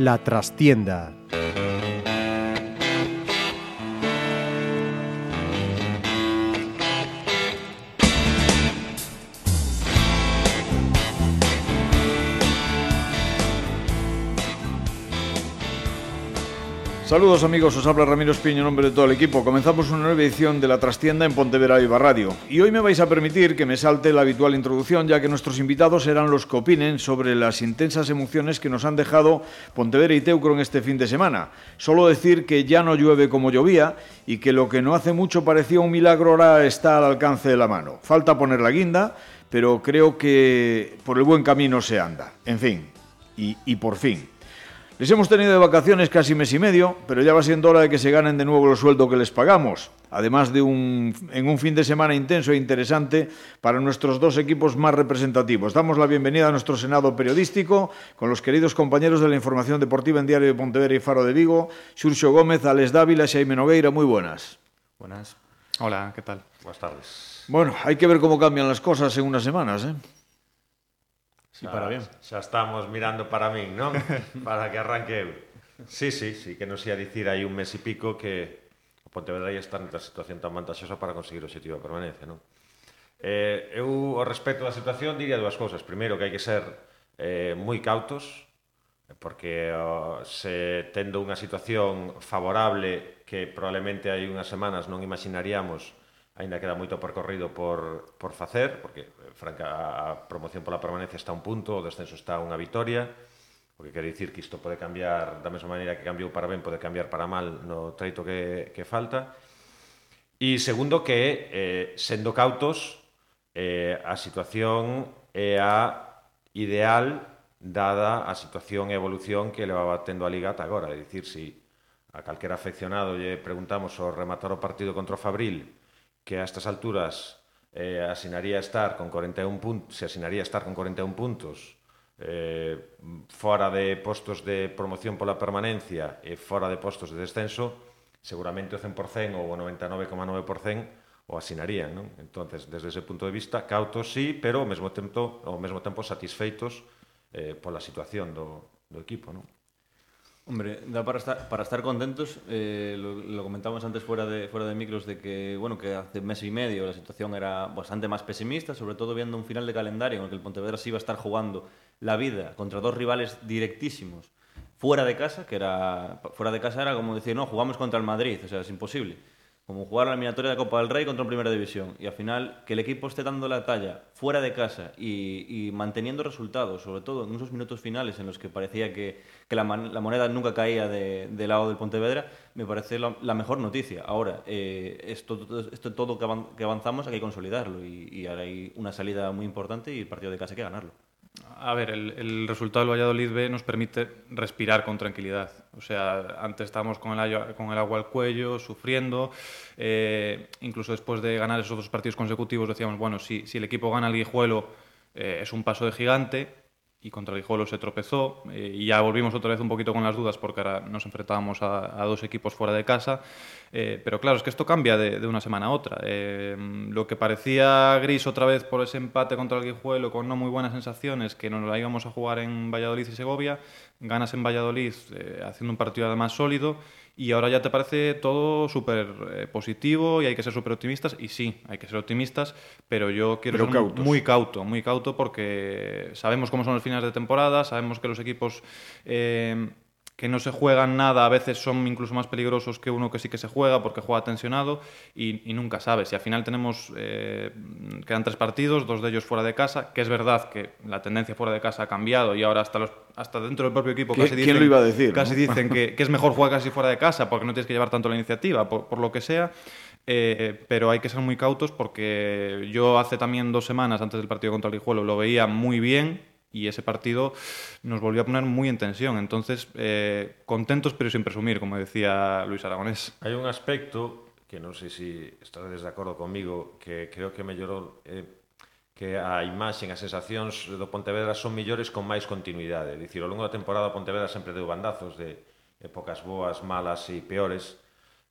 La trastienda Saludos amigos, os habla Ramiro Espiño en nombre de todo el equipo. Comenzamos una nueva edición de La Trastienda en Pontevedra Viva Radio. Y hoy me vais a permitir que me salte la habitual introducción, ya que nuestros invitados serán los que opinen sobre las intensas emociones que nos han dejado Pontevedra y Teucro en este fin de semana. Solo decir que ya no llueve como llovía y que lo que no hace mucho parecía un milagro ahora está al alcance de la mano. Falta poner la guinda, pero creo que por el buen camino se anda. En fin, y, y por fin. Les hemos tenido de vacaciones casi mes y medio, pero ya va siendo hora de que se ganen de nuevo el sueldo que les pagamos, además de un, en un fin de semana intenso e interesante para nuestros dos equipos más representativos. Damos la bienvenida a nuestro Senado periodístico con los queridos compañeros de la información deportiva en Diario de Pontevedra y Faro de Vigo, Xurxo Gómez, Alex Dávila, Xaime Nogueira. Muy buenas. Buenas. Hola, ¿qué tal? Buenas tardes. Bueno, hay que ver cómo cambian las cosas en unas semanas, ¿eh? Xa, sí, para ah, bien. Xa estamos mirando para min, non? Para que arranque eu. Sí, sí, sí, que nos ia dicir aí un mes e pico que o Pontevedra ia estar nesta situación tan vantaxosa para conseguir o objetivo de permanencia, non? Eh, eu, ao respecto da situación, diría dúas cousas. Primeiro, que hai que ser eh, moi cautos, eh, porque oh, se tendo unha situación favorable que probablemente hai unhas semanas non imaginaríamos Ainda queda moito percorrido por, por facer, porque, eh, franca, a promoción pola permanencia está un punto, o descenso está unha vitoria, o que quere dicir que isto pode cambiar da mesma maneira que cambiou para ben, pode cambiar para mal no treito que, que falta. E segundo que, eh, sendo cautos, eh, a situación é a ideal dada a situación e evolución que levaba tendo a Liga ata agora. É dicir, se si a calquera afeccionado lle preguntamos ao rematar o partido contra o Fabril que a estas alturas eh, asinaría estar con 41 puntos, se asinaría estar con 41 puntos eh, fora de postos de promoción pola permanencia e fora de postos de descenso, seguramente o 100% ou o 99,9% o asinarían, non? Entonces, desde ese punto de vista, cautos sí, pero ao mesmo tempo, ao mesmo tempo satisfeitos eh, pola situación do, do equipo, non? Hombre, da para estar, contentos, eh, lo, lo comentábamos antes fuera de, fuera de micros, de que, bueno, que hace mes y medio la situación era bastante más pesimista, sobre todo viendo un final de calendario en el que el Pontevedra sí iba a estar jugando la vida contra dos rivales directísimos fuera de casa, que era fuera de casa era como decir, no, jugamos contra el Madrid, o sea, es imposible como jugar la eliminatoria de Copa del Rey contra Primera División. Y al final, que el equipo esté dando la talla fuera de casa y, manteniendo resultados, sobre todo en esos minutos finales en los que parecía que, la, man, la, moneda nunca caía de, del lado del Pontevedra, me parece la, la mejor noticia. Ahora, eh, esto, esto todo que avanzamos hay que consolidarlo y, y ahora hay una salida muy importante y el partido de casa hay que ganarlo. A ver, el, el, resultado del Valladolid B nos permite respirar con tranquilidad. O sea, antes estábamos con el, con el agua al cuello, sufriendo. Eh, incluso después de ganar esos dos partidos consecutivos decíamos, bueno, si, si el equipo gana el Guijuelo eh, es un paso de gigante y contra el Guijuelo se tropezó eh, y ya volvimos otra vez un poquito con las dudas porque ahora nos enfrentábamos a, dos equipos fuera de casa. Eh, pero claro, es que esto cambia de, una semana a otra. Eh, lo que parecía gris otra vez por ese empate contra el Guijuelo con no muy buenas sensaciones, que nos la íbamos a jugar en Valladolid y Segovia, ganas en Valladolid haciendo un partido además sólido y ahora ya te parece todo súper eh, positivo y hay que ser súper optimistas. Y sí, hay que ser optimistas, pero yo quiero pero ser cautos. muy cauto, muy cauto porque sabemos cómo son los finales de temporada, sabemos que los equipos eh, que no se juegan nada a veces son incluso más peligrosos que uno que sí que se juega porque juega tensionado y, y nunca sabes. Y al final tenemos, eh, quedan tres partidos, dos de ellos fuera de casa, que es verdad que la tendencia fuera de casa ha cambiado y ahora hasta, los, hasta dentro del propio equipo casi ¿Quién dicen, lo iba a decir? casi ¿no? dicen que, que, es mejor jugar casi fuera de casa porque no tienes que llevar tanto la iniciativa, por, por lo que sea. Eh, pero hay que ser muy cautos porque yo hace también dos semanas antes del partido contra el Guijuelo lo veía muy bien y ese partido nos volvió a poner muy en tensión. Entonces, eh, contentos pero sin presumir, como decía Luis Aragonés. Hay un aspecto que non sei se estades de acordo comigo, que creo que mellorou eh, que a imaxe, as sensacións do Pontevedra son millores con máis continuidade. Dicir, ao longo da temporada o Pontevedra sempre deu bandazos de épocas boas, malas e peores.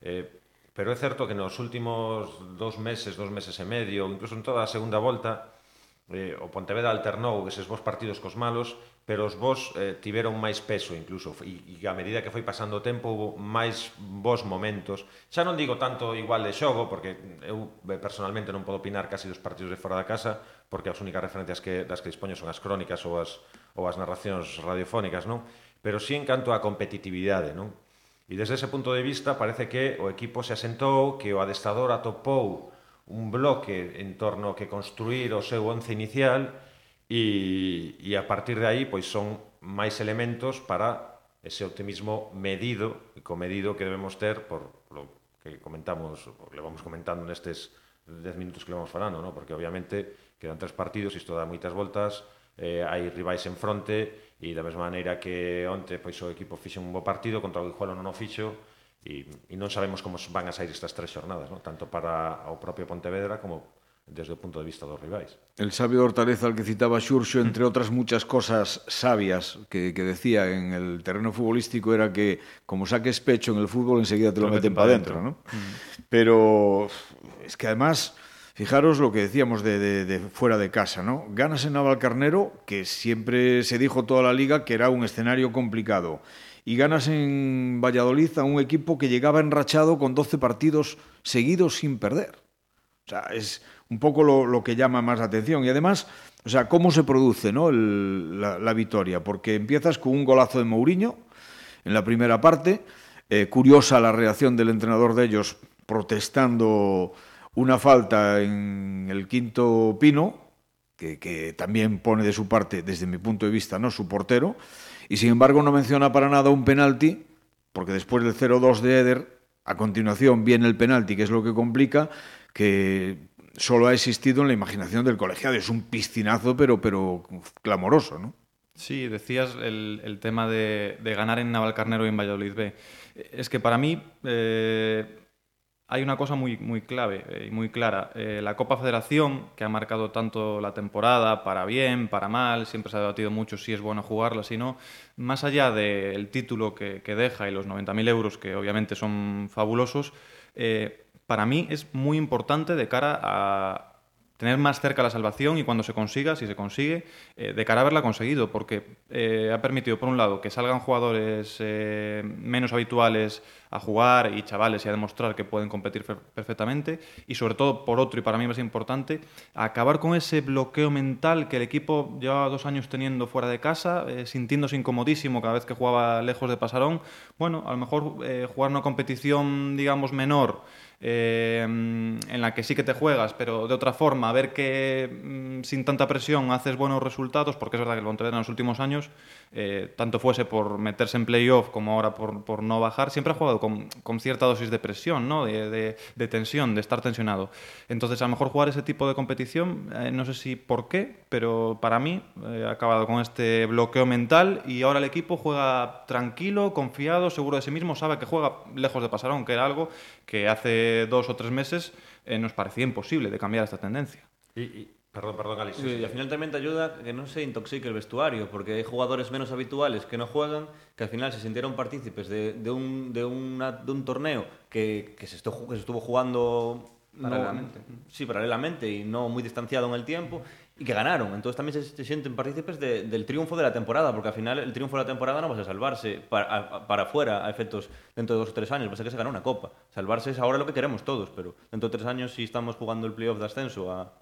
Eh, pero é certo que nos últimos dos meses, dos meses e medio, incluso en toda a segunda volta, eh, o Pontevedra alternou eses bons partidos cos malos, pero os bons eh, tiveron máis peso incluso, e, e a medida que foi pasando o tempo hubo máis bons momentos. Xa non digo tanto igual de xogo, porque eu eh, personalmente non podo opinar casi dos partidos de fora da casa, porque as únicas referencias que, das que dispoño son as crónicas ou as, ou as narracións radiofónicas, non? Pero sí en canto á competitividade, non? E desde ese punto de vista parece que o equipo se asentou, que o adestador atopou un bloque en torno que construir o seu once inicial e, e a partir de aí pois son máis elementos para ese optimismo medido e comedido que debemos ter por lo que comentamos, levamos comentando nestes 10 minutos que levamos falando, ¿no? porque obviamente quedan tres partidos, isto dá moitas voltas, eh, hai rivais en fronte e da mesma maneira que onte pois o equipo fixe un bo partido contra o Guijuelo non o fixo, e, e non sabemos como van a sair estas tres xornadas, ¿no? tanto para o propio Pontevedra como desde o punto de vista dos rivais. El sabio Hortaleza al que citaba Xurxo, entre otras muchas cosas sabias que, que decía en el terreno futbolístico, era que como saques pecho en el fútbol, enseguida te lo, lo meten, meten para adentro, ¿no? Mm. Pero es que además, fijaros lo que decíamos de, de, de fuera de casa, ¿no? Ganas en Navalcarnero, que siempre se dijo toda la liga que era un escenario complicado. Y ganas en Valladolid a un equipo que llegaba enrachado con 12 partidos seguidos sin perder. O sea, es un poco lo, lo, que llama más la atención. Y además, o sea, cómo se produce ¿no? El, la, la, victoria, porque empiezas con un golazo de Mourinho en la primera parte, eh, curiosa la reacción del entrenador de ellos protestando una falta en el quinto pino, que, que también pone de su parte, desde mi punto de vista, no su portero, y sin embargo no menciona para nada un penalti, porque después del 0-2 de Eder, a continuación viene el penalti, que es lo que complica, que solo ha existido en la imaginación del colegiado. Es un piscinazo, pero, pero clamoroso, ¿no? Sí, decías el, tema de, de, ganar en Navalcarnero y en Valladolid B. Es que para mí eh, hay una cosa muy, muy clave y eh, muy clara. Eh, la Copa Federación, que ha marcado tanto la temporada, para bien, para mal, siempre se ha debatido mucho si es bueno jugarla, si no, más allá del título que, que deja y los 90.000 euros, que obviamente son fabulosos, eh, para mí es muy importante de cara a tener más cerca la salvación y cuando se consiga, si se consigue, de cara a haberla conseguido, porque ha permitido, por un lado, que salgan jugadores menos habituales a jugar y chavales y a demostrar que pueden competir perfectamente, y sobre todo, por otro, y para mí más importante, acabar con ese bloqueo mental que el equipo llevaba dos años teniendo fuera de casa, eh, sintiéndose incomodísimo cada vez que jugaba lejos de Pasarón. Bueno, a lo mejor eh, jugar una competición, digamos, menor, eh, en la que sí que te juegas, pero de otra forma, a ver que mm, sin tanta presión haces buenos resultados, porque es verdad que el Pontevedra en los últimos años, tanto fuese por meterse en playoff como ahora por, por no bajar, siempre ha jugado con, con cierta dosis de presión, ¿no? de, de, de, tensión, de estar tensionado. Entonces, a lo mejor jugar ese tipo de competición, eh, no sé si por qué, pero para mí eh, ha acabado con este bloqueo mental y ahora el equipo juega tranquilo, confiado, seguro de sí mismo, sabe que juega lejos de Pasarón, que era algo que hace dos o tres meses eh, nos parecía imposible de cambiar esta tendencia. Y, perdón, perdón, Alicia. Sí, y al final también te ayuda que no se intoxique el vestuario, porque hay jugadores menos habituales que no juegan, que al final se sintieron partícipes de, de, un, de, una, de un torneo que, que, se estuvo, que se estuvo jugando paralelamente. No, sí, paralelamente y no muy distanciado en el tiempo y que ganaron. Entonces también se, se sienten partícipes de, del triunfo de la temporada, porque al final el triunfo de la temporada no va a salvarse para, para afuera a efectos dentro de dos o tres años, va a ser que se gana una copa. Salvarse es ahora lo que queremos todos, pero dentro de tres años si estamos jugando el playoff de ascenso a,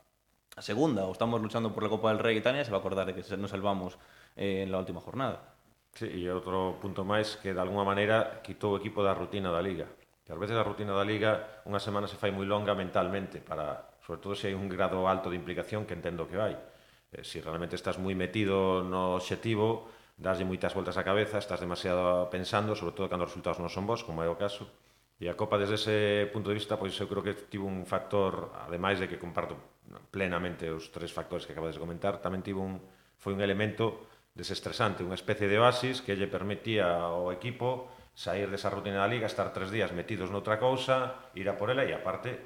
a segunda o estamos luchando por la Copa del Rey Italia, se va a acordar de que nos salvamos eh, en la última jornada. Sí, e outro punto máis que de alguna maneira quitou o equipo da rutina da liga. Que ás veces a rutina da liga unha semana se fai moi longa mentalmente para, sobre todo se hai un grado alto de implicación que entendo que hai. Eh, si realmente estás moi metido no objetivo, dáslle moitas voltas á cabeza, estás demasiado pensando, sobre todo cando os resultados non son vos, como é o caso, E a Copa desde ese punto de vista, pois eu creo que tivo un factor, ademais de que comparto plenamente os tres factores que acabades de comentar, tamén tivo un foi un elemento desestresante, unha especie de oasis que lle permitía ao equipo sair desa rutina da liga, estar tres días metidos noutra cousa, ir a por ela e aparte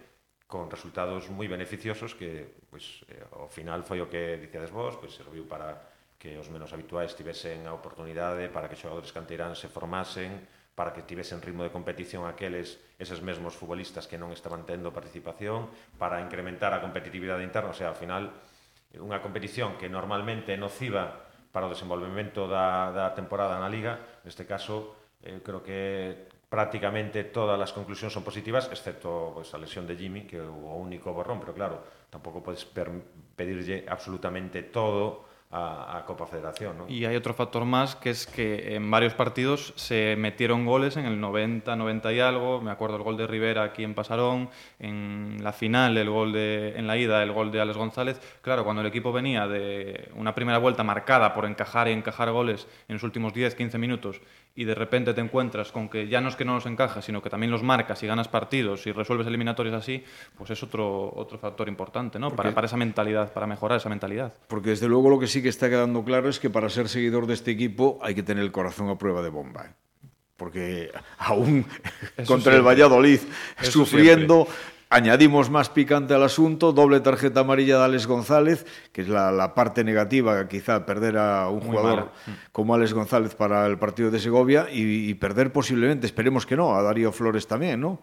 con resultados moi beneficiosos que pois, eh, ao final foi o que dicíades vos, pois serviu para que os menos habituais tivesen a oportunidade para que xogadores canteirán se formasen, para que tivesen ritmo de competición aqueles eses mesmos futbolistas que non estaban tendo participación, para incrementar a competitividade interna, o sea, ao final unha competición que normalmente é nociva para o desenvolvemento da, da temporada na Liga, neste caso eh, creo que prácticamente todas as conclusións son positivas, excepto pois, pues, a lesión de Jimmy, que é o único borrón, pero claro, tampouco podes pedirlle absolutamente todo a, Copa Federación. Y hay otro factor más, que es que en varios partidos se metieron goles en el 90, 90 y algo. Me acuerdo el gol de Rivera aquí en Pasarón, en la final, el gol de, en la ida, el gol de Alex González. Claro, cuando el equipo venía de una primera vuelta marcada por encajar y encajar goles en los últimos 10, 15 minutos y de repente te encuentras con que ya no es que no los encajas, sino que también los marcas y ganas partidos y resuelves eliminatorios así, pues es otro, otro factor importante, ¿no? Para, para esa mentalidad, para mejorar esa mentalidad. Porque desde luego lo que sí que está quedando claro es que para ser seguidor de este equipo hay que tener el corazón a prueba de bomba. ¿eh? Porque aún Eso contra siempre. el Valladolid, Eso sufriendo, siempre. Añadimos más picante al asunto, doble tarjeta amarilla de Alex González, que es la, la parte negativa, quizá perder a un Muy jugador mala. como Alex González para el partido de Segovia y, y, perder posiblemente, esperemos que no, a Darío Flores también, ¿no?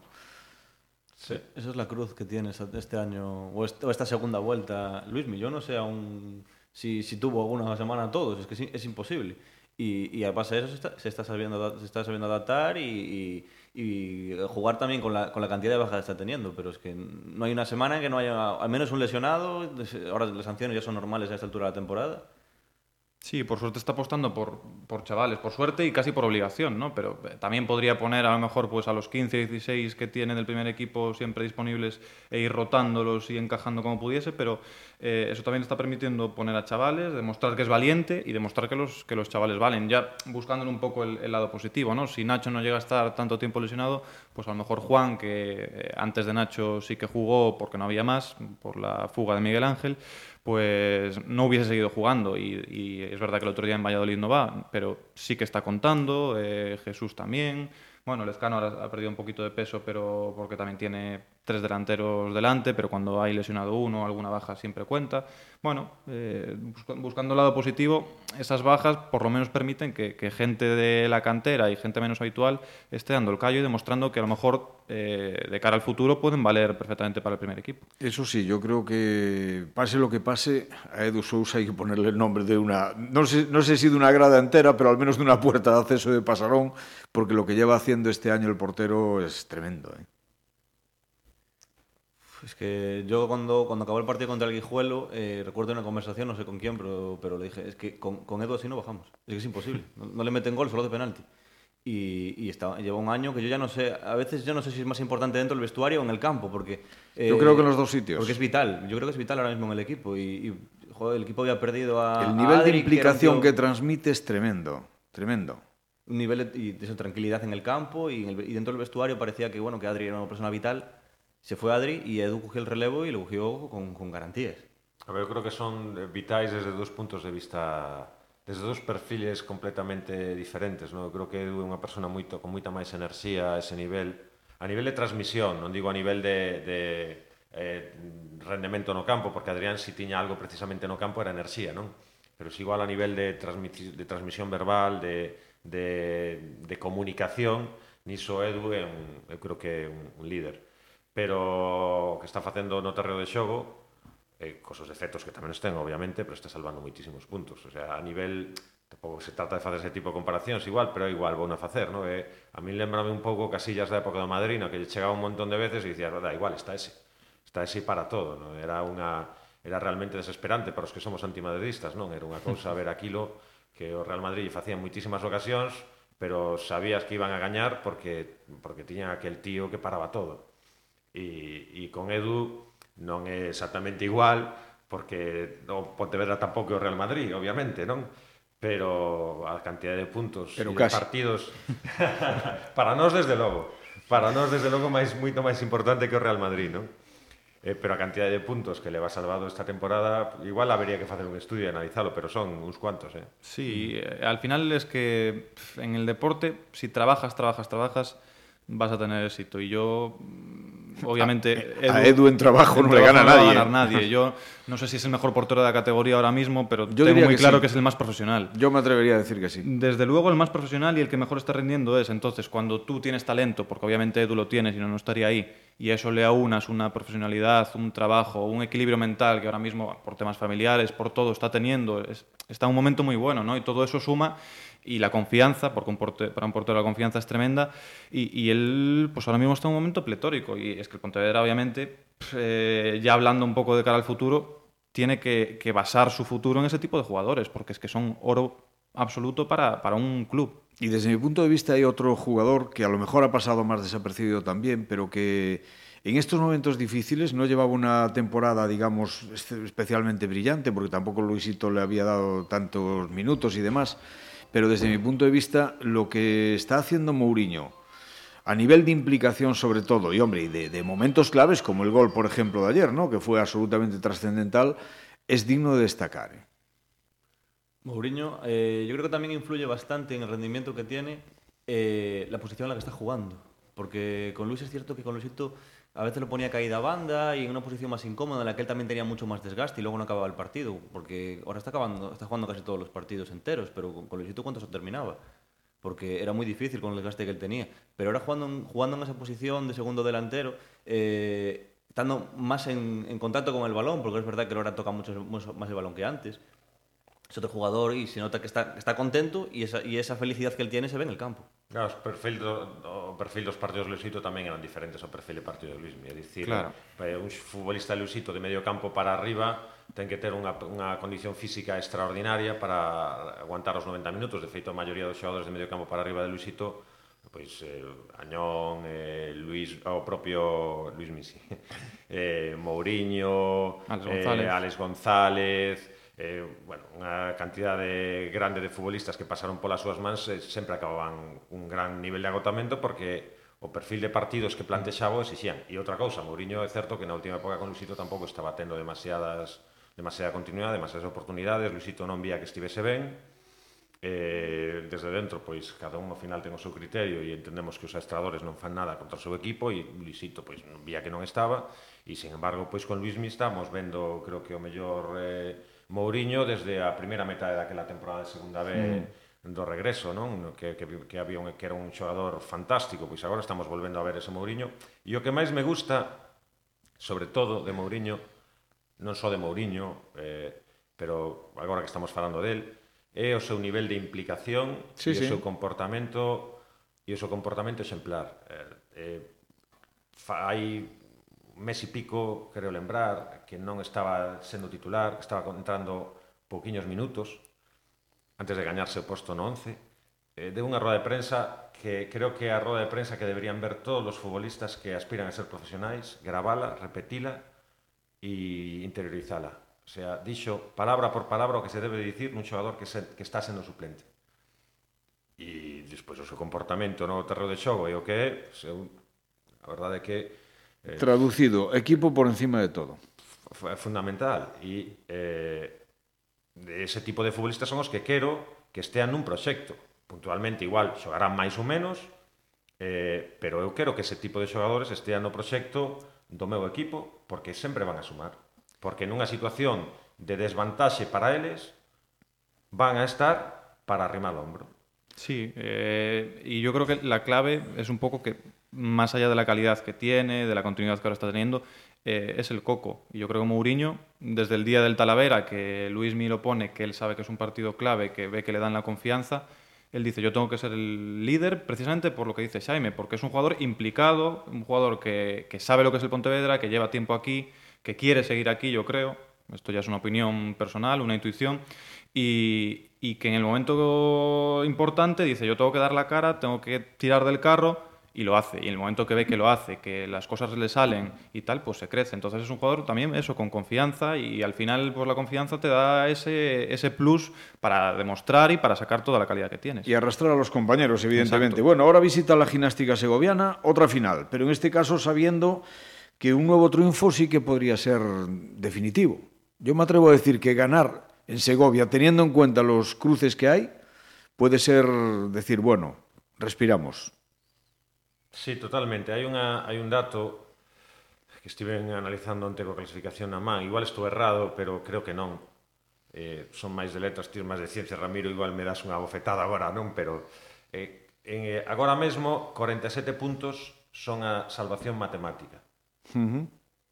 Sí, esa es la cruz que tienes este año, o esta segunda vuelta. Luis, yo no sé aún si, si tuvo alguna semana todos, es que es, es imposible. Y, y a base de eso se está, se está, sabiendo, se está sabiendo adaptar y, y y jugar también con la, con la cantidad de bajas que está teniendo, pero es que no hay una semana en que no haya al menos un lesionado, ahora las sanciones ya son normales a esta altura de la temporada. Sí, por suerte está apostando por, por chavales, por suerte y casi por obligación, ¿no? Pero eh, también podría poner a lo mejor pues a los 15, 16 que tiene del primer equipo siempre disponibles e ir rotándolos y encajando como pudiese, pero eh, eso también está permitiendo poner a chavales, demostrar que es valiente y demostrar que los, que los chavales valen, ya buscándole un poco el, el lado positivo, ¿no? Si Nacho no llega a estar tanto tiempo lesionado, pues a lo mejor Juan, que eh, antes de Nacho sí que jugó porque no había más, por la fuga de Miguel Ángel, pues no hubiese seguido jugando. Y, es verdad que el otro día en Valladolid no va, pero sí que está contando, eh, Jesús también. Bueno, Lezcano ahora ha perdido un poquito de peso, pero porque también tiene tres delanteros delante, pero cuando hay lesionado uno, alguna baja siempre cuenta. Bueno, eh, buscando el lado positivo, esas bajas por lo menos permiten que, gente de la cantera y gente menos habitual esté dando el callo y demostrando que a lo mejor eh, de cara al futuro pueden valer perfectamente para el primer equipo. Eso sí, yo creo que pase lo que pase, a Edu Sousa hay que ponerle el nombre de una, no sé, no sé si de una grada entera, pero al menos de una puerta de acceso de Pasarón, porque lo que lleva haciendo este año el portero es tremendo. ¿eh? Es que yo cuando, cuando acabó el partido contra el Guijuelo, eh, recuerdo una conversación, no sé con quién, pero, pero le dije, es que con, con Edu así no bajamos, es que es imposible, no, no le meten gol, solo de penalti. Y, y está, lleva un año que yo ya no sé, a veces yo no sé si es más importante dentro del vestuario o en el campo, porque... Eh, yo creo que en los dos sitios. Porque es vital, yo creo que es vital ahora mismo en el equipo y, y joder, el equipo había perdido a El nivel a Adri, de implicación que, que, transmite es tremendo, tremendo. Un nivel de, de, tranquilidad en el campo y, en el, y dentro del vestuario parecía que, bueno, que Adri era una persona vital se foi Adri e Edu cogió el relevo e lo cogió con, con garantías. A ver, eu creo que son vitais desde dos puntos de vista desde dos perfiles completamente diferentes, non? Eu creo que Edu é unha persona moito con moita máis enerxía a ese nivel, a nivel de transmisión, non digo a nivel de, de eh, rendemento no campo, porque Adrián si tiña algo precisamente no campo era enerxía, non? Pero si igual a nivel de, transmisión, de transmisión verbal, de, de, de comunicación, niso Edu é un, eu creo que é un, un líder pero o que está facendo no terreo de xogo eh, cos defectos que tamén estén, obviamente, pero está salvando moitísimos puntos. O sea, a nivel tampouco se trata de facer ese tipo de comparacións igual, pero igual vou a facer, ¿no? Eh, a mí lembrame un pouco Casillas da época do Madrid, no que lle chegaba un montón de veces e dicía, da igual, está ese. Está ese para todo, ¿no? Era unha era realmente desesperante para os que somos antimadridistas, non? Era unha cousa ver aquilo que o Real Madrid lle facía moitísimas ocasións, pero sabías que iban a gañar porque porque tiñan aquel tío que paraba todo e, e con Edu non é exactamente igual porque o Pontevedra tampouco é o Real Madrid, obviamente, non? Pero a cantidad de puntos Pero e de partidos para nós desde logo, para nós desde logo máis moito máis importante que o Real Madrid, non? Eh, pero a cantidad de puntos que leva salvado esta temporada igual habería que facer un estudio e analizalo pero son uns cuantos eh. Sí, eh, al final es que en el deporte si trabajas, trabajas, trabajas vas a tener éxito y yo obviamente Edu, a Edu en trabajo no le gana no nadie. Va a ganar nadie. Yo no sé si es el mejor portero de la categoría ahora mismo, pero Yo tengo muy que claro sí. que es el más profesional. Yo me atrevería a decir que sí. Desde luego el más profesional y el que mejor está rindiendo es entonces cuando tú tienes talento, porque obviamente Edu lo tiene, si no no estaría ahí, y eso le aunas una profesionalidad, un trabajo, un equilibrio mental que ahora mismo por temas familiares, por todo está teniendo, es, está en un momento muy bueno, ¿no? Y todo eso suma y la confianza, porque un para un portero la confianza es tremenda, y, y, él pues ahora mismo está en un momento pletórico, y es que el Pontevedra obviamente, eh, ya hablando un poco de cara al futuro, tiene que, que, basar su futuro en ese tipo de jugadores, porque es que son oro absoluto para, para un club. Y desde mi punto de vista hay otro jugador que a lo mejor ha pasado más desapercibido también, pero que en estos momentos difíciles no llevaba una temporada, digamos, especialmente brillante, porque tampoco Luisito le había dado tantos minutos y demás, pero desde mi punto de vista lo que está haciendo Mourinho a nivel de implicación sobre todo, y hombre, y de, de, momentos claves como el gol, por ejemplo, de ayer, ¿no? que fue absolutamente trascendental, es digno de destacar. ¿eh? Mourinho, eh, yo creo que también influye bastante en el rendimiento que tiene eh, la posición en la que está jugando, porque con Luis es cierto que con Luisito... a veces lo ponía caída a banda y en una posición más incómoda en la que él también tenía mucho más desgaste y luego no acababa el partido. Porque ahora está, acabando, está jugando casi todos los partidos enteros, pero con, con Luisito ¿cuántos terminaba? porque era muy difícil con el desgaste que él tenía. Pero ahora jugando en, jugando en esa posición de segundo delantero, eh, estando más en, en, contacto con el balón, porque es verdad que ahora toca mucho, más el balón que antes, es otro jugador y se nota que está, está contento y esa, y esa felicidad que él tiene se ve en el campo. Claro, o perfil do, o perfil dos partidos de Luisito tamén eran diferentes ao perfil de partido de Luismi, é dicir, claro. Eh, un futbolista de Luisito de medio campo para arriba ten que ter unha, unha condición física extraordinaria para aguantar os 90 minutos, de feito a maioría dos xogadores de medio campo para arriba de Luisito pois eh, Añón, eh, Luis, o propio Luis Misi, eh, Mourinho, Alex González, eh, Alex González eh, bueno, unha cantidade grande de futbolistas que pasaron polas súas mans eh, sempre acababan un gran nivel de agotamento porque o perfil de partidos que plantexaba exixían. E outra cousa, Mourinho é certo que na última época con Luisito tampouco estaba tendo demasiadas demasiada continuidade, demasiadas oportunidades, Luisito non vía que estivese ben, eh, desde dentro, pois, cada un ao final ten o seu criterio e entendemos que os adestradores non fan nada contra o seu equipo e Luisito, pois, non vía que non estaba. E, sen embargo, pois, con Luismi estamos vendo, creo que o mellor eh, Mourinho desde a primeira metade daquela temporada de segunda B mm. do regreso, non? Que, que, que había un, que era un xogador fantástico, pois agora estamos volvendo a ver ese Mourinho. E o que máis me gusta, sobre todo de Mourinho, non só de Mourinho, eh, pero agora que estamos falando del, é o seu nivel de implicación sí, e o seu comportamento e o seu comportamento exemplar. Eh, eh, fa, hai mes e pico, creo lembrar, que non estaba sendo titular, que estaba entrando pouquiños minutos antes de gañarse o posto no 11. Eh, deu unha roda de prensa que creo que é a roda de prensa que deberían ver todos os futbolistas que aspiran a ser profesionais, gravala, repetila e interiorizala. O sea, dixo palabra por palabra o que se debe dicir nun xogador que, se, que está sendo suplente. E despois o seu comportamento no terreo de xogo e o que é, a verdade é que Eh, Traducido, equipo por encima de todo. É fundamental. E eh, ese tipo de futbolistas son os que quero que estean nun proxecto. Puntualmente, igual, xogarán máis ou menos, eh, pero eu quero que ese tipo de xogadores estean no proxecto do meu equipo porque sempre van a sumar. Porque nunha situación de desvantaxe para eles van a estar para arrimar o hombro. Sí, eh, y yo creo que la clave es un poco que más allá de la calidad que tiene, de la continuidad que ahora está teniendo, eh, es el coco. Y yo creo que Mourinho, desde el día del Talavera, que Luis Mí lo pone, que él sabe que es un partido clave, que ve que le dan la confianza, él dice, yo tengo que ser el líder precisamente por lo que dice Jaime, porque es un jugador implicado, un jugador que, que sabe lo que es el Pontevedra, que lleva tiempo aquí, que quiere seguir aquí, yo creo. Esto ya es una opinión personal, una intuición. Y, y que en el momento importante dice, yo tengo que dar la cara, tengo que tirar del carro y lo hace. Y en el momento que ve que lo hace, que las cosas le salen y tal, pues se crece. Entonces es un jugador también eso, con confianza y al final pues la confianza te da ese, ese plus para demostrar y para sacar toda la calidad que tienes. Y arrastrar a los compañeros, evidentemente. Exacto. Bueno, ahora visita la gimnástica segoviana, otra final, pero en este caso sabiendo que un nuevo triunfo sí que podría ser definitivo. Yo me atrevo a decir que ganar en Segovia, teniendo en cuenta los cruces que hay, puede ser decir, bueno, respiramos. Sí, totalmente. Hai, unha, hai un dato que estive analizando onte coa clasificación na man. Igual estou errado, pero creo que non. Eh, son máis de letras, tíos máis de ciencia, Ramiro, igual me das unha bofetada agora, non? Pero eh, en, eh, agora mesmo 47 puntos son a salvación matemática. Uh -huh.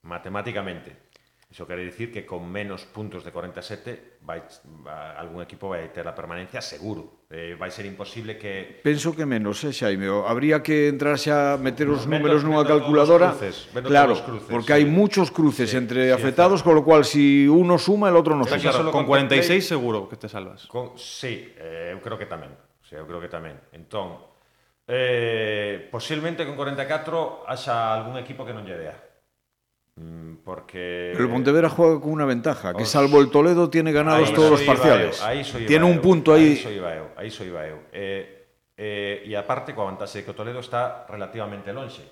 Matemáticamente. Iso quere dicir que con menos puntos de 47 vai, vai algún equipo vai ter a permanencia seguro. Eh, vai ser imposible que Penso que menos, eh, Xaime, habría que entrar xa meter os no, números nunha calculadora. Cruces, claro, cruces, porque sí. hai muchos cruces sí, entre sí, afectados, con lo cual si uno suma el otro no suma. Claro, con 46 seguro que te salvas. Con sí, eh, eu creo que tamén. O sea, eu creo que tamén. Entón, eh, posiblemente con 44 haxa algún equipo que non lle dea. Mm, porque... Pero el Pontevedra juega con una ventaja, que Os- salvo el Toledo tiene ganados Aí todos los parciales. iba Tiene un punto ahí. iso iba eu, aí iso iba eu. Eh, eh, e aparte, coa vantaxe de que o Toledo está relativamente lonxe.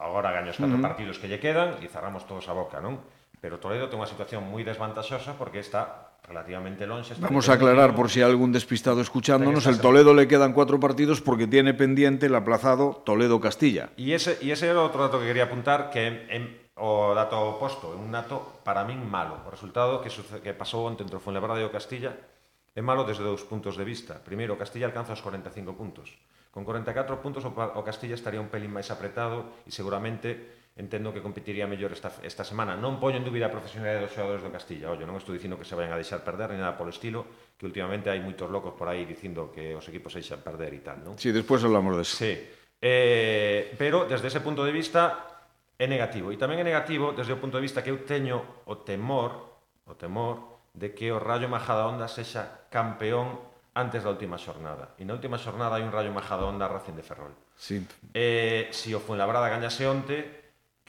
Agora gaña os catro partidos que lle quedan e cerramos todos a boca, non? Pero Toledo ten unha situación moi desvantaxosa porque está relativamente lonxe. está Vamos a aclarar por si hay algún despistado escuchándonos, el Toledo le quedan cuatro partidos porque tiene pendiente el aplazado Toledo-Castilla. E ese, e ese era outro dato que quería apuntar que en, en, o dato oposto, é un dato para min malo. O resultado que, suce, que pasou onte entre o Fuenlabrada e o Castilla é malo desde dous puntos de vista. Primeiro, o Castilla alcanza os 45 puntos. Con 44 puntos o, o Castilla estaría un pelín máis apretado e seguramente entendo que competiría mellor esta, esta semana. Non poño en dúbida a profesionalidade dos xogadores do Castilla. Ollo, non estou dicindo que se vayan a deixar perder ni nada polo estilo, que últimamente hai moitos locos por aí dicindo que os equipos se deixan perder e tal, non? Sí, despois hablamos de eso. Sí. Eh, pero desde ese punto de vista é negativo. E tamén é negativo desde o punto de vista que eu teño o temor, o temor de que o Rayo Majadahonda sexa campeón antes da última xornada. E na última xornada hai un Rayo Majadahonda Racing de Ferrol. Sí. Eh, si o Fuenlabrada gañase onte,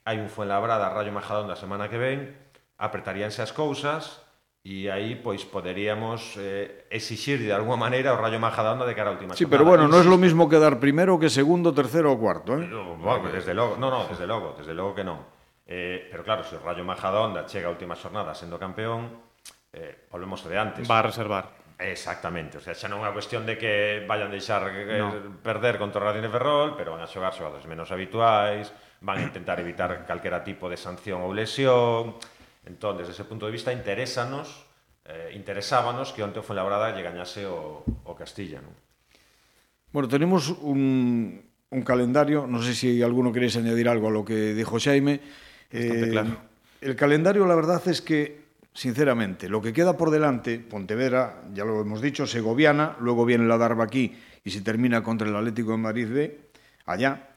hai un Fuenlabrada Rayo Majadahonda a semana que ven, apretaríanse as cousas, e aí pois poderíamos eh, exixir de alguma maneira o Rayo Majadahonda de cara á última Sí, jornada. pero bueno, non é lo mismo quedar primeiro que segundo, terceiro ou cuarto, eh? No, bueno, desde logo, no, no, desde logo, desde logo que non. Eh, pero claro, se o Rayo Majadahonda chega a última xornada sendo campeón, eh, volvemos de antes. Va a reservar. Exactamente, o sea, xa non é unha cuestión de que vayan deixar eh, no. perder contra o Racing de Ferrol, pero van a xogar xogadores menos habituais, van a intentar evitar calquera tipo de sanción ou lesión, Entón, desde ese punto de vista, interésanos, eh, interesábanos que onte o Fuenlabrada lle gañase o, o Castilla, non? Bueno, tenemos un, un calendario, no sé si alguno queréis añadir algo a lo que dijo Jaime. Bastante claro. El calendario, la verdad es que, sinceramente, lo que queda por delante, Pontevedra, ya lo hemos dicho, Segoviana, luego viene la Darba aquí y se termina contra el Atlético de Madrid B, allá.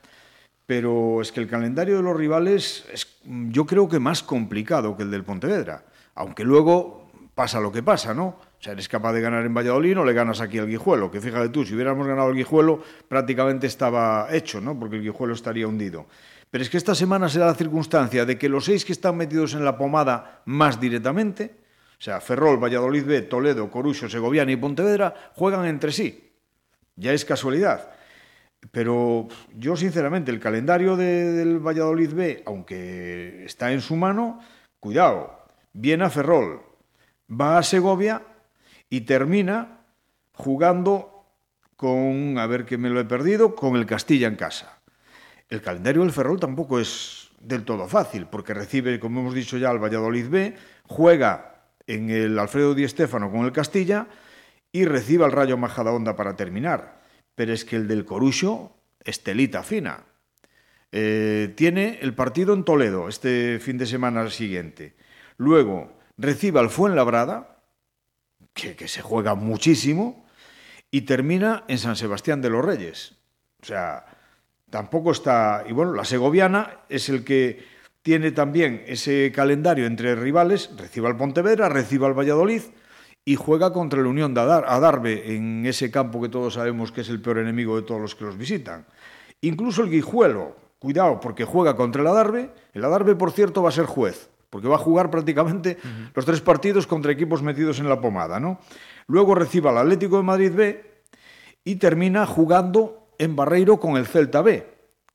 Pero es que el calendario de los rivales es, yo creo que más complicado que el del Pontevedra, aunque luego pasa lo que pasa, ¿no? O sea, eres capaz de ganar en Valladolid, no le ganas aquí al Guijuelo, que fíjate tú, si hubiéramos ganado al Guijuelo, prácticamente estaba hecho, ¿no? Porque el Guijuelo estaría hundido. Pero es que esta semana se da la circunstancia de que los seis que están metidos en la pomada más directamente, o sea, Ferrol, Valladolid B, Toledo, Corucho, Segoviana y Pontevedra, juegan entre sí. Ya es casualidad. Pero yo, sinceramente, el calendario de- del Valladolid B, aunque está en su mano, cuidado, viene a Ferrol, va a Segovia y termina jugando con, a ver que me lo he perdido, con el Castilla en casa. El calendario del Ferrol tampoco es del todo fácil, porque recibe, como hemos dicho ya, al Valladolid B, juega en el Alfredo Di Stéfano con el Castilla y recibe al Rayo Majadahonda para terminar. Pero es que el del Corucho, estelita fina. Eh, tiene el partido en Toledo este fin de semana siguiente. Luego recibe al Fuenlabrada, que, que se juega muchísimo, y termina en San Sebastián de los Reyes. O sea, tampoco está... Y bueno, la segoviana es el que tiene también ese calendario entre rivales, recibe al Pontevedra, recibe al Valladolid y juega contra la Unión de Adar- Adarve en ese campo que todos sabemos que es el peor enemigo de todos los que los visitan. Incluso el Guijuelo, cuidado, porque juega contra el Adarve. El Adarve, por cierto, va a ser juez, porque va a jugar prácticamente los tres partidos contra equipos metidos en la pomada, ¿no? Luego recibe al Atlético de Madrid B y termina jugando en Barreiro con el Celta B,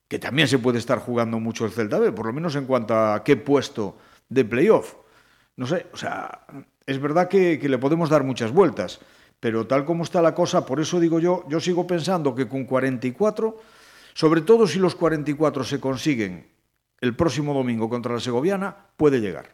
que también se puede estar jugando mucho el Celta B, por lo menos en cuanto a qué puesto de playoff. No sé, o sea, es verdad que, le podemos dar muchas vueltas, pero tal como está la cosa, por eso digo yo, yo sigo pensando que con 44, sobre todo si los 44 se consiguen el próximo domingo contra la Segoviana puede llegar?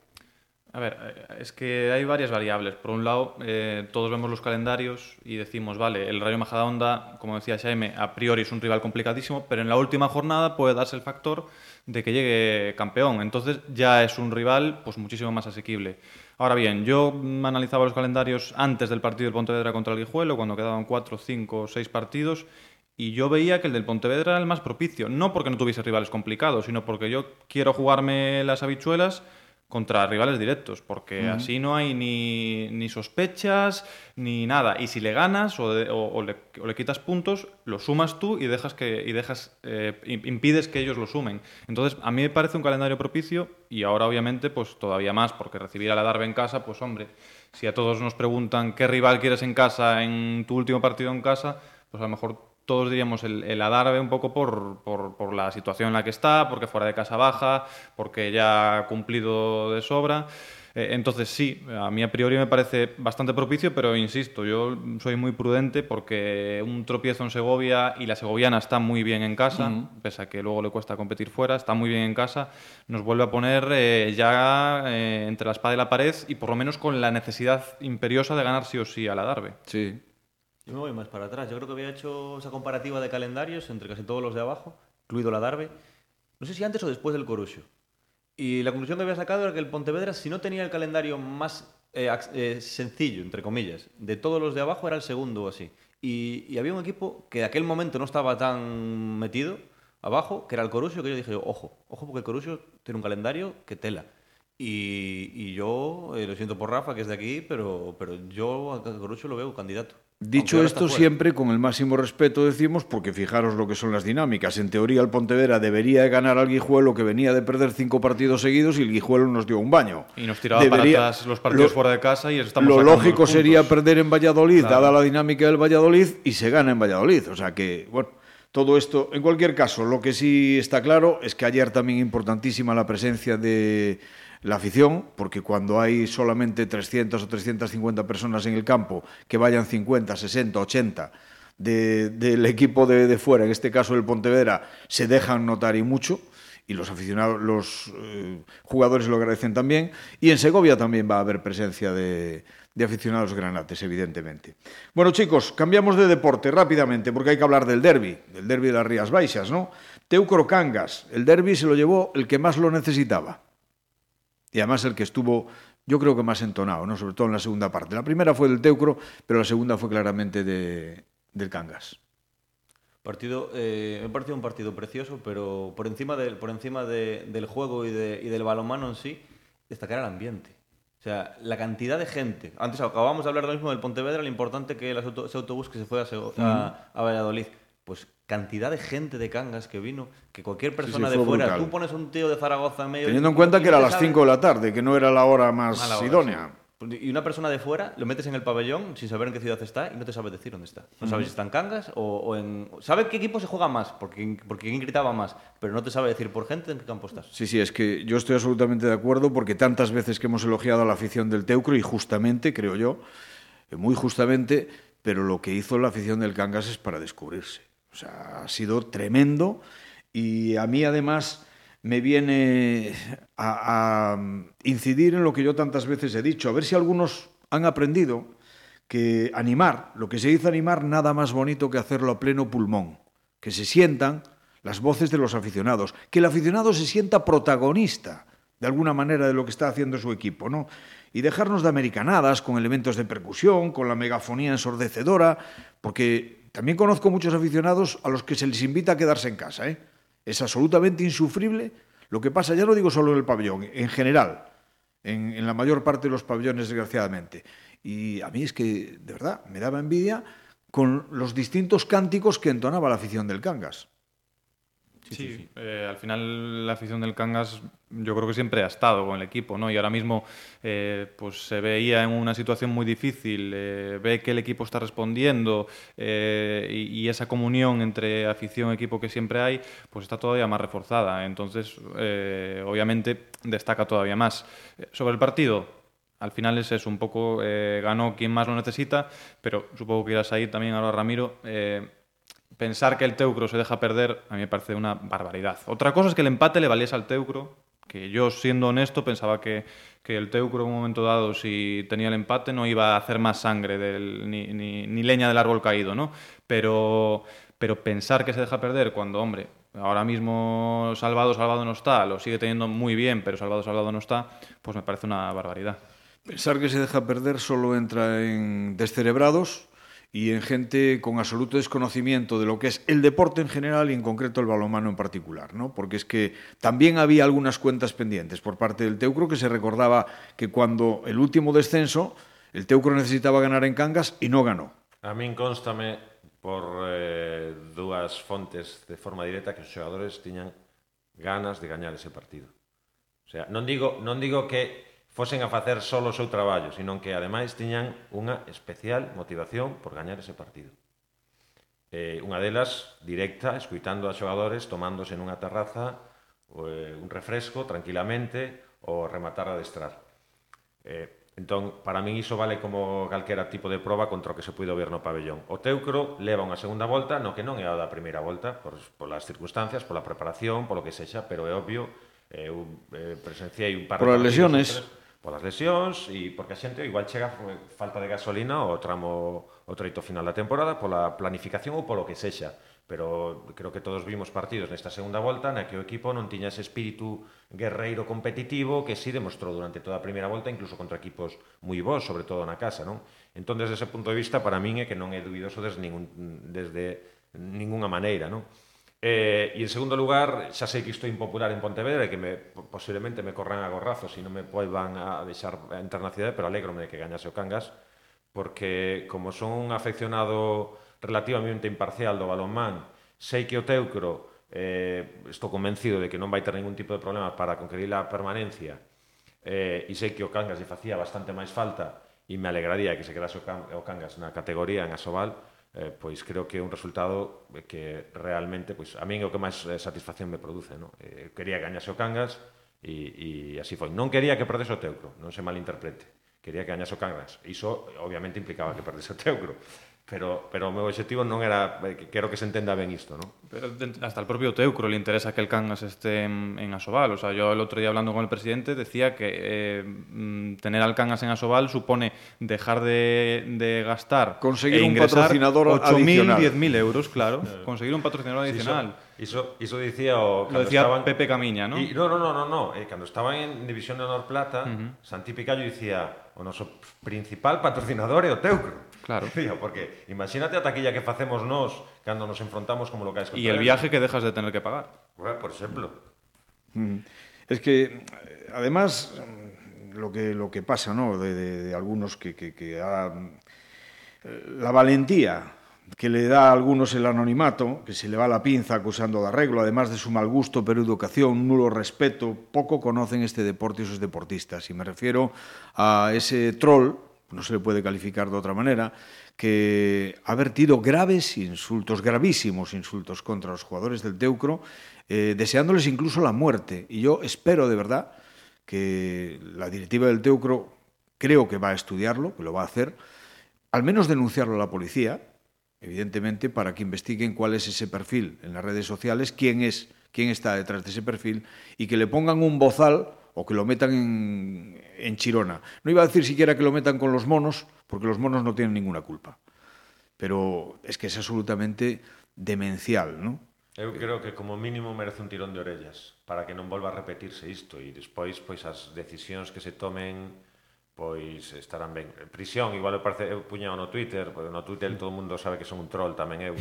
A ver, eh, es que hay varias variables. Por un lado, eh, todos vemos los calendarios y decimos, vale, el Rayo Majadahonda, como decía Xaime, a priori es un rival complicadísimo, pero en la última jornada puede darse el factor de que llegue campeón. Entonces ya es un rival pues muchísimo más asequible. Ahora bien, yo analizaba los calendarios antes del partido del Pontevedra contra el Guijuelo, cuando quedaban cuatro, cinco, seis partidos, y yo veía que el del Pontevedra era el más propicio. No porque no tuviese rivales complicados, sino porque yo quiero jugarme las habichuelas contra rivales directos, porque así no hay ni, ni, sospechas ni nada. Y si le ganas o, o, le, o, le, quitas puntos, lo sumas tú y dejas que y dejas eh, impides que ellos lo sumen. Entonces, a mí me parece un calendario propicio y ahora obviamente pues todavía más, porque recibir a la Darbe en casa, pues hombre, si a todos nos preguntan qué rival quieres en casa en tu último partido en casa, pues a lo mejor todos diríamos el, el Adarve un poco por, por, por, la situación en la que está, porque fuera de casa baja, porque ya ha cumplido de sobra. Eh, entonces sí, a mí a priori me parece bastante propicio, pero insisto, yo soy muy prudente porque un tropiezo en Segovia y la segoviana está muy bien en casa, uh -huh. pese a que luego le cuesta competir fuera, está muy bien en casa, nos vuelve a poner eh, ya eh, entre la espada y la pared y por lo menos con la necesidad imperiosa de ganar sí o sí a la Darbe. Sí, yo me voy más para atrás. Yo creo que había hecho esa comparativa de calendarios entre casi todos los de abajo, incluido la Darbe. No sé si antes o después del Corucho. Y la conclusión que había sacado era que el Pontevedra, si no tenía el calendario más eh, eh, sencillo, entre comillas, de todos los de abajo, era el segundo o así. Y, y, había un equipo que de aquel momento no estaba tan metido abajo, que era el Corucho, que yo dije, ojo, ojo, porque el Corucho tiene un calendario que tela. Y, y yo, eh, lo siento por Rafa, que es de aquí, pero, pero yo a Corucho lo veo candidato. Dicho esto, siempre con el máximo respeto decimos, porque fijaros lo que son las dinámicas. En teoría, el Pontevedra debería de ganar al Guijuelo, que venía de perder cinco partidos seguidos, y el Guijuelo nos dio un baño. Y nos tiraba debería, para atrás los partidos lo, fuera de casa y estamos Lo lógico sería perder en Valladolid, claro. dada la dinámica del Valladolid, y se gana en Valladolid. O sea que, bueno, todo esto, en cualquier caso, lo que sí está claro es que ayer también importantísima la presencia de la afición, porque cuando hay solamente 300 o 350 personas en el campo, que vayan 50, 60, 80 de, del equipo de, de, fuera, en este caso el Pontevedra, se dejan notar y mucho, y los aficionados, los eh, jugadores lo agradecen también, y en Segovia también va a haber presencia de, de aficionados granates, evidentemente. Bueno, chicos, cambiamos de deporte rápidamente, porque hay que hablar del derby, del derby de las Rías Baixas, ¿no? Teucro Cangas, el derby se lo llevó el que más lo necesitaba y además el que estuvo, yo creo que más entonado, ¿no? sobre todo en la segunda parte. La primera fue del Teucro, pero la segunda fue claramente de, del Cangas. Partido, eh, me pareció un partido precioso, pero por encima, de, por encima de, del juego y, de, y del balonmano en sí, destacar el ambiente. O sea, la cantidad de gente. Antes acabamos de hablar lo mismo del Pontevedra, lo importante que era ese autobús que se fue a, a, a Valladolid. Pues cantidad de gente de Cangas que vino, que cualquier persona sí, sí, de fuera, brutal. tú pones un tío de Zaragoza en medio... Teniendo en cuenta que era a las 5 de la tarde, que no era la hora más hora, idónea. Sí. Y una persona de fuera lo metes en el pabellón sin saber en qué ciudad está y no te sabe decir dónde está. No sabes si está en Cangas o, o, en... Sabe qué equipo se juega más, porque, porque quién gritaba más, pero no te sabe decir por gente en qué campo estás. Sí, sí, es que yo estoy absolutamente de acuerdo porque tantas veces que hemos elogiado a la afición del Teucro y justamente, creo yo, muy justamente, pero lo que hizo la afición del Cangas es para descubrirse. O sea, ha sido tremendo. Y a mí además me viene a, a, incidir en lo que yo tantas veces he dicho, a ver si algunos han aprendido que animar, lo que se dice animar, nada más bonito que hacerlo a pleno pulmón, que se sientan las voces de los aficionados, que el aficionado se sienta protagonista de alguna manera de lo que está haciendo su equipo, ¿no? Y dejarnos de americanadas con elementos de percusión, con la megafonía ensordecedora, porque también conozco muchos aficionados a los que se les invita a quedarse en casa. ¿eh? Es absolutamente insufrible lo que pasa, ya no digo solo en el pabellón, en general, en, en la mayor parte de los pabellones, desgraciadamente. Y a mí es que, de verdad, me daba envidia con los distintos cánticos que entonaba la afición del Cangas. Sí, sí, sí. Eh, al final la afición del Cangas yo creo que siempre ha estado con el equipo, ¿no? Y ahora mismo eh, pues se veía en una situación muy difícil, eh, ve que el equipo está respondiendo eh, y, y, esa comunión entre afición y equipo que siempre hay, pues está todavía más reforzada. Entonces, eh, obviamente, destaca todavía más. Sobre el partido, al final es eso, un poco eh, ganó quien más lo necesita, pero supongo que irás ahí también ahora Ramiro. Pensar que el Teucro se deja perder a mí me parece una barbaridad. Otra cosa es que el empate le valiese al Teucro, que yo siendo honesto pensaba que, que el Teucro en un momento dado si tenía el empate no iba a hacer más sangre del, ni, ni, ni leña del árbol caído, ¿no? Pero, pero pensar que se deja perder cuando, hombre, ahora mismo Salvado, Salvado no está, lo sigue teniendo muy bien, pero Salvado, Salvado no está, pues me parece una barbaridad. Pensar que se deja perder solo entra en descerebrados y en gente con absoluto desconocimiento de lo que es el deporte en general y en concreto el balonmano en particular, ¿no? Porque es que también había algunas cuentas pendientes por parte del Teucro que se recordaba que cuando el último descenso el Teucro necesitaba ganar en Cangas y no ganó. A min constame por eh, dúas fontes de forma directa que os xogadores tiñan ganas de gañar ese partido. O sea, non digo non digo que fosen a facer só o seu traballo, senón que ademais tiñan unha especial motivación por gañar ese partido. Eh, unha delas directa, escuitando a xogadores, tomándose nunha terraza eh, un refresco tranquilamente ou rematar a destrar. Eh, entón, para min iso vale como calquera tipo de proba contra o que se puido ver no pabellón. O Teucro leva unha segunda volta, no que non é a da primeira volta, por, polas circunstancias, pola preparación, polo que sexa, pero é obvio, eh, eu eh, presenciei un par de... Por as lesiones... Tres, polas lesións e porque a xente igual chega falta de gasolina o tramo o treito final da temporada pola planificación ou polo que sexa pero creo que todos vimos partidos nesta segunda volta na que o equipo non tiña ese espírito guerreiro competitivo que si sí demostrou durante toda a primeira volta incluso contra equipos moi bons, sobre todo na casa non? entón desde ese punto de vista para min é que non é dubidoso desde, ningún, desde ninguna maneira non? Eh, e en segundo lugar, xa sei que isto é impopular en Pontevedra e que me, posiblemente me corran a gorrazos e non me poivan a deixar entrar na cidade, pero alegrome de que gañase o Cangas, porque como son un afeccionado relativamente imparcial do balonmán, sei que o Teucro eh, estou convencido de que non vai ter ningún tipo de problema para conquerir a permanencia eh, e sei que o Cangas lle facía bastante máis falta e me alegraría que se quedase o, can, o Cangas na categoría en Asobal, eh, pois creo que é un resultado que realmente, pois a min é o que máis eh, satisfacción me produce, No? Eh, quería gañase o Cangas e, e así foi. Non quería que perdese o Teucro, non se malinterprete. Quería que gañase o Cangas. Iso obviamente implicaba que perdese o Teucro pero, pero o meu objetivo non era eh, que quero que se entenda ben isto non? Pero hasta el propio Teucro le interesa que el Cangas esté en, en Asobal. O sea, yo el otro día hablando con el presidente decía que eh, mm, tener al Cangas en Asobal supone dejar de, de gastar Conseguir e un patrocinador 8.000, adicional. 10.000 euros, claro. Conseguir un patrocinador adicional. Iso, iso dicía o Lo decía estaban... Pepe Camiña, ¿no? Y, no, no, no, no, no. Eh, cando estaban en División de Honor Plata, uh -huh. Santi Picallo dicía o noso principal patrocinador é o Teucro. Claro. Tío, porque imagínate a taquilla que facemos nós cando nos enfrontamos como locais contra Y el viaje que dejas de tener que pagar. Bueno, por exemplo. Es que, además, mm, lo que, lo que pasa, ¿no? De, de- de algunos que, que, que ha- la valentía que le da a algunos el anonimato, que se le va la pinza acusando de arreglo, además de su mal gusto, pero educación, nulo respeto, poco conocen este deporte y sus deportistas. Y me refiero a ese troll, no se le puede calificar de otra manera, que ha vertido graves insultos, gravísimos insultos contra los jugadores del Teucro, eh, deseándoles incluso la muerte. Y yo espero de verdad que la directiva del Teucro creo que va a estudiarlo, que lo va a hacer, al menos denunciarlo a la policía, evidentemente, para que investiguen cuál es ese perfil en las redes sociales, quién es, quién está detrás de ese perfil y que le pongan un bozal o que lo metan en, en Chirona. No iba a decir siquiera que lo metan con los monos, porque los monos no tienen ninguna culpa. Pero es que es absolutamente demencial, ¿no? Eu creo que como mínimo merece un tirón de orellas para que non volva a repetirse isto e despois pois as decisións que se tomen pois estarán ben. Prisión, igual eu parece eu puñao no Twitter, porque no Twitter todo o mundo sabe que son un troll tamén eu.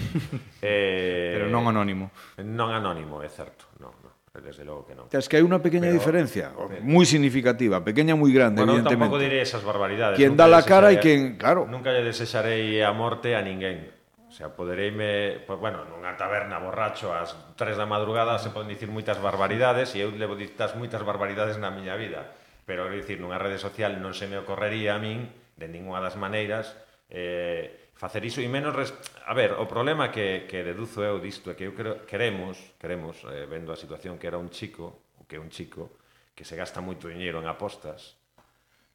eh, Pero non eh, anónimo. Non anónimo, é certo, non. Desde logo que non. Es que hai unha pequeña pero, diferencia, pero, moi significativa, pequeña moi grande, bueno, evidentemente. Bueno, tampouco diré esas barbaridades. Quien dá la cara e quen, claro. Nunca lle desexarei a morte a ninguén. O sea, podereime, pues, bueno, nunha taberna borracho ás 3 da madrugada se poden dicir moitas barbaridades e eu levo ditas moitas barbaridades na miña vida. Pero, quero dicir, nunha rede social non se me ocorrería a min de ningunha das maneiras eh, facer iso e menos... Res... A ver, o problema que, que deduzo eu disto é que eu creo, queremos, queremos eh, vendo a situación que era un chico, o que é un chico, que se gasta moito diñeiro en apostas,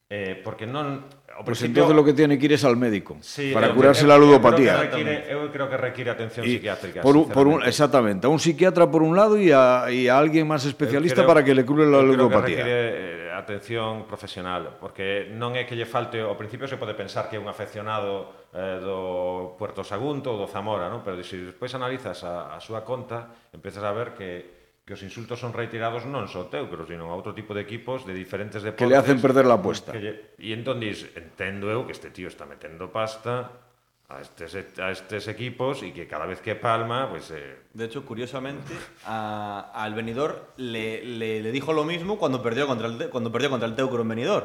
Eh, porque non ao pois principio entonces lo que tiene que ir es al médico sí, para curarse eu, la ludopatía. Creo requiere, eu creo que requiere atención y, psiquiátrica. Por un, por un, exactamente, a un psiquiatra por un lado y a, y a alguien más especialista creo, para que le cure la ludopatía. Creo que requiere, eh, atención profesional, porque non é que lle falte, ao principio se pode pensar que é un afeccionado eh, do Puerto Sagunto ou do Zamora, non? pero se despois analizas a, a súa conta, empezas a ver que que os insultos son retirados non só teu, pero sino a outro tipo de equipos de diferentes deportes. Que le hacen perder la apuesta. Que lle... E entón dis, entendo eu que este tío está metendo pasta, a estes, a estes equipos e que cada vez que palma, pues, eh, De hecho, curiosamente, a- al venidor le, le- le dijo lo mismo cuando perdió contra el, cuando perdió contra el Teucro en venidor.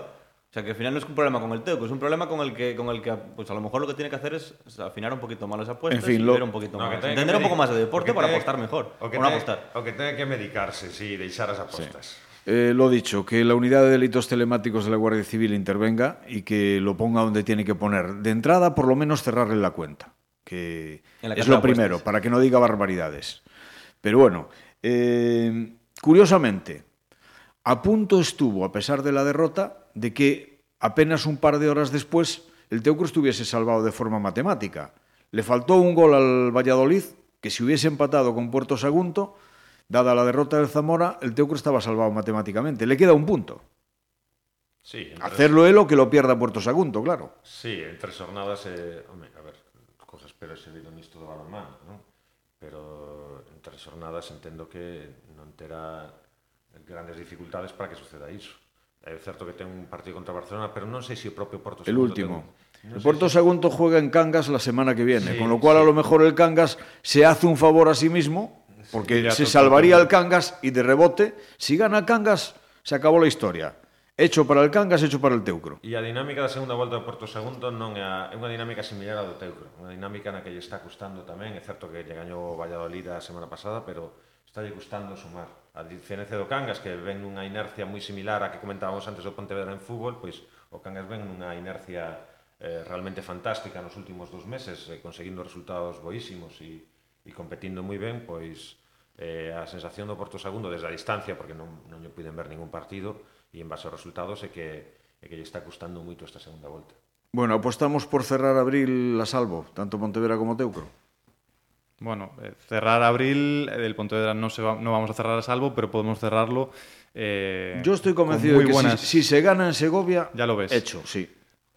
O sea, que al final no es un problema con el Teucro, es un problema con el que, con el que pues a lo mejor lo que tiene que hacer es afinar un poquito más las apuestas En fin, y lo- un poquito No, más. Entender un medi- poco más de deporte para apostar mejor. O no apostar. O que ten que medicarse, sí, de echar as apostas. Eh, lo dicho, que la unidad de delitos telemáticos de la Guardia Civil intervenga y que lo ponga donde tiene que poner. De entrada, por lo menos cerrarle la cuenta, que la es lo primero, para que no diga barbaridades. Pero bueno, eh, curiosamente, a punto estuvo, a pesar de la derrota, de que apenas un par de horas después el Teucro estuviese salvado de forma matemática. Le faltó un gol al Valladolid, que si hubiese empatado con Puerto Sagunto, dada la derrota del Zamora, el Teucro estaba salvado matemáticamente. Le queda un punto. Sí, Hacerlo él o que lo pierda Puerto Sagunto, claro. Sí, en tres jornadas, eh, home, a ver, cosas pero he seguido nisto do balonmán, non? Pero en tres jornadas entendo que non terá grandes dificultades para que suceda iso. É certo que ten un partido contra Barcelona, pero non sei se o propio Porto El Sagunto último. ten- non El se- Sagunto juega en Cangas la semana que viene, Sí, con lo cual a lo mejor el Cangas se hace un favor a sí mismo, Porque ya se salvaría el Cangas y de rebote, si gana Cangas, se acabó la historia. Hecho para el Cangas, hecho para el Teucro. E a dinámica da segunda volta do Porto Segundo non é, a, é unha dinámica similar á do Teucro. Unha dinámica na que lle está custando tamén. É certo que lle gañou o Valladolid a semana pasada, pero está lle custando sumar. A diferencia do Cangas, que ven nunha inercia moi similar a que comentábamos antes do Pontevedra en fútbol, pois o Cangas ven nunha inercia eh, realmente fantástica nos últimos dos meses, eh, conseguindo resultados boísimos e e competindo moi ben, pois eh, a sensación do Porto Segundo desde a distancia, porque non, non lle puiden ver ningún partido, e en base aos resultados é que, é que lle está custando moito esta segunda volta. Bueno, apostamos por cerrar abril a salvo, tanto Pontevedra como Teucro. Bueno, eh, cerrar abril, eh, el Pontevedra no, se va- no vamos a cerrar a salvo, pero podemos cerrarlo. eh, Yo estoy con convencido de que si- si, se gana en Segovia, Ya lo ves. hecho, sí.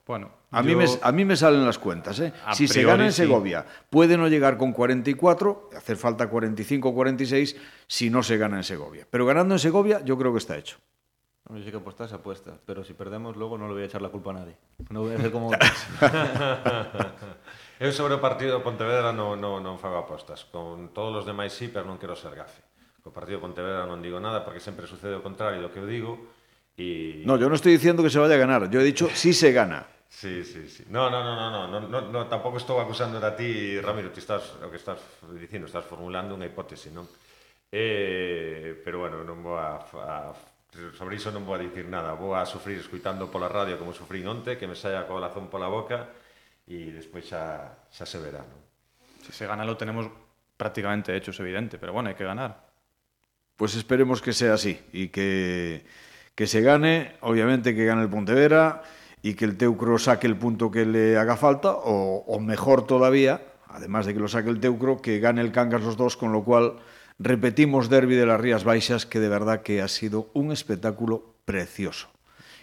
Bueno, A, mí me, a mí me salen las cuentas. ¿eh? Si se gana en sí. Segovia, puede no llegar con 44, hacer falta 45 o 46 si no se gana en Segovia. Pero ganando en Segovia, yo creo que está hecho. Yo sé que apostar se apuesta, pero si perdemos luego no le voy a echar la culpa a nadie. No voy a hacer como... Eu sobre o partido do Pontevedra non, non, non fago apostas. Con todos os demais sí, pero non quero ser gafe. Co partido do Pontevedra non digo nada porque sempre sucede o contrario do que eu digo Y... No, yo no estoy diciendo que se vaya a ganar, yo he dicho si se gana. Sí, sí, sí. No, no, no, no, no, no, no tampouco estou acusando a ti, Ramiro, ti estás, o que estás dicindo, estás formulando unha hipótese, non? Eh, pero bueno, non vou a, a sobre iso non vou a dicir nada, vou a sufrir escuitando pola radio como sufrín onte, que me saia a colazón pola boca e despois xa, xa se verá, non? Si se gana lo tenemos prácticamente hecho, es evidente, pero bueno, hay que ganar. Pues esperemos que sea así y que que se gane, obviamente que gane el Pontevedra y que el Teucro saque el punto que le haga falta o, mejor todavía, además de que lo saque el Teucro, que gane el Cangas los dos, con lo cual repetimos Derby de las Rías Baixas, que de verdad que ha sido un espectáculo precioso.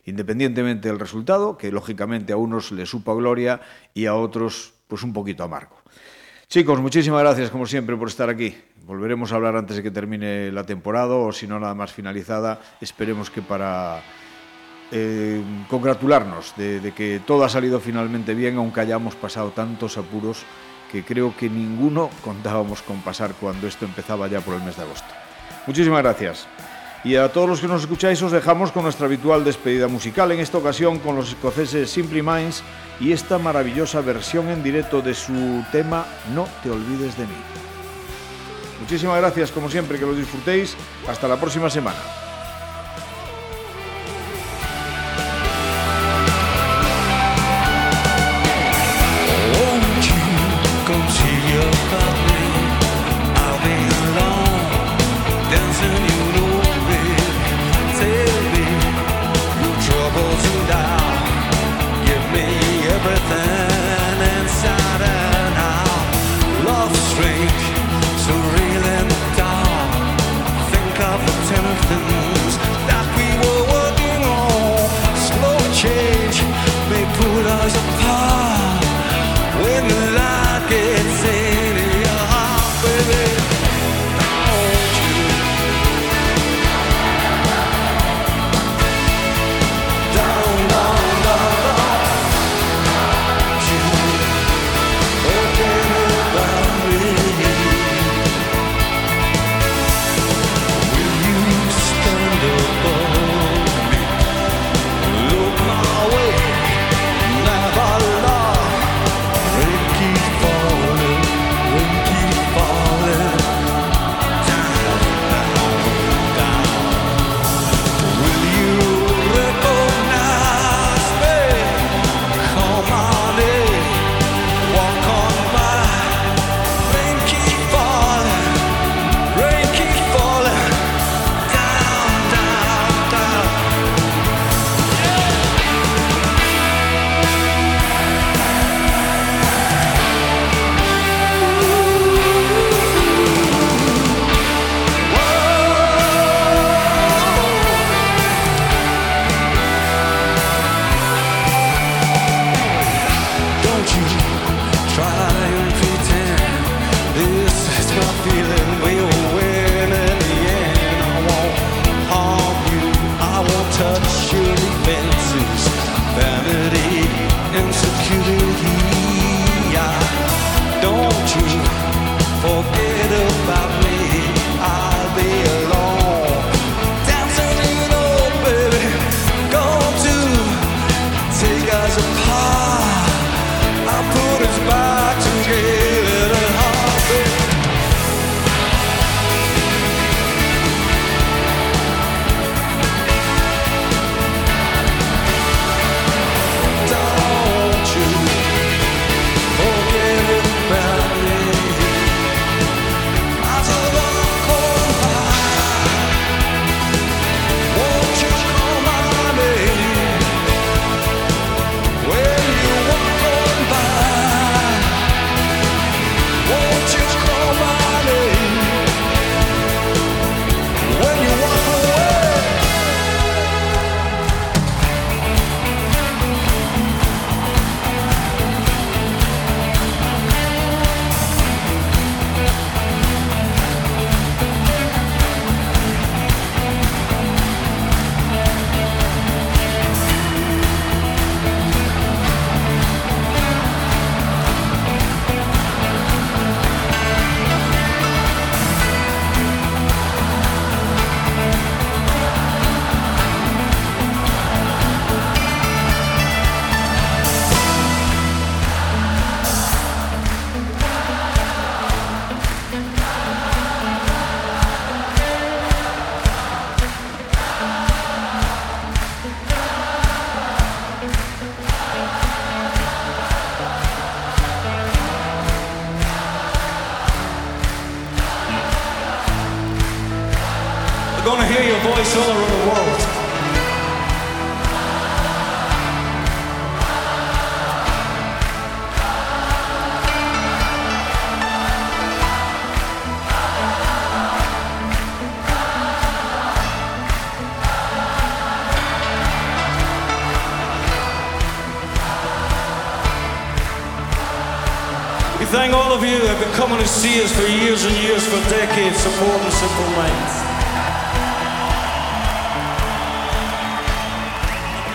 Independientemente del resultado, que lógicamente a unos les supo a gloria y a otros pues un poquito amargo. Chicos, muchísimas gracias como siempre por estar aquí. Volveremos a hablar antes de que termine la temporada o si no nada más finalizada. Esperemos que para eh, congratularnos de, de que todo ha salido finalmente bien, aunque hayamos pasado tantos apuros que creo que ninguno contábamos con pasar cuando esto empezaba ya por el mes de agosto. Muchísimas gracias. Y a todos los que nos escucháis os dejamos con nuestra habitual despedida musical, en esta ocasión con los escoceses Simply Minds y esta maravillosa versión en directo de su tema No te olvides de mí. Muchísimas gracias, como siempre, que lo disfrutéis. Hasta la próxima semana. performance of all mates.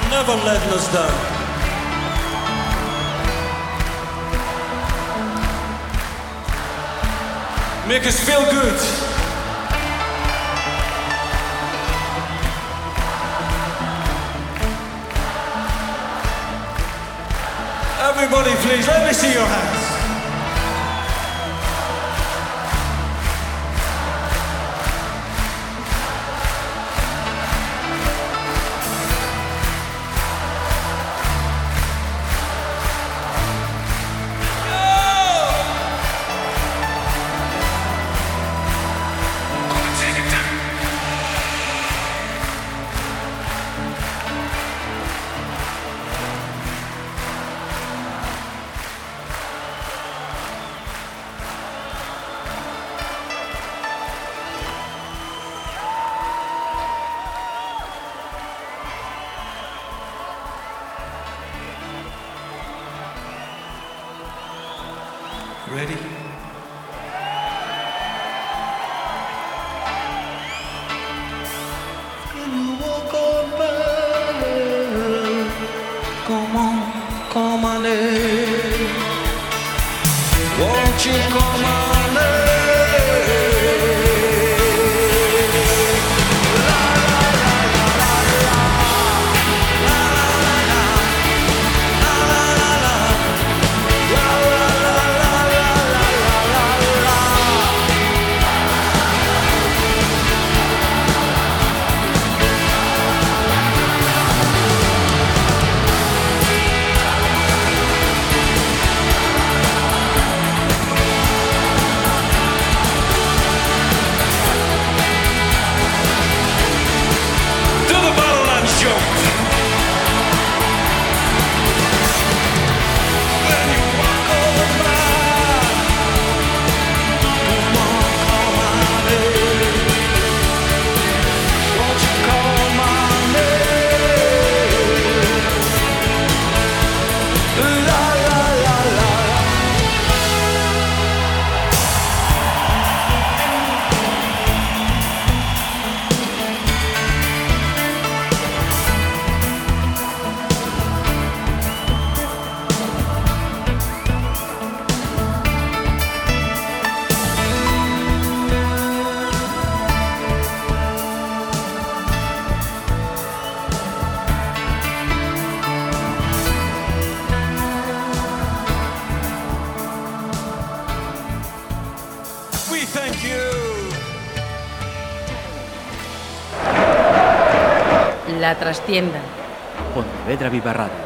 Never letting us down. Make us feel good. Everybody, please, let me see your hands. tiendas. Pontevedra Vivarrada.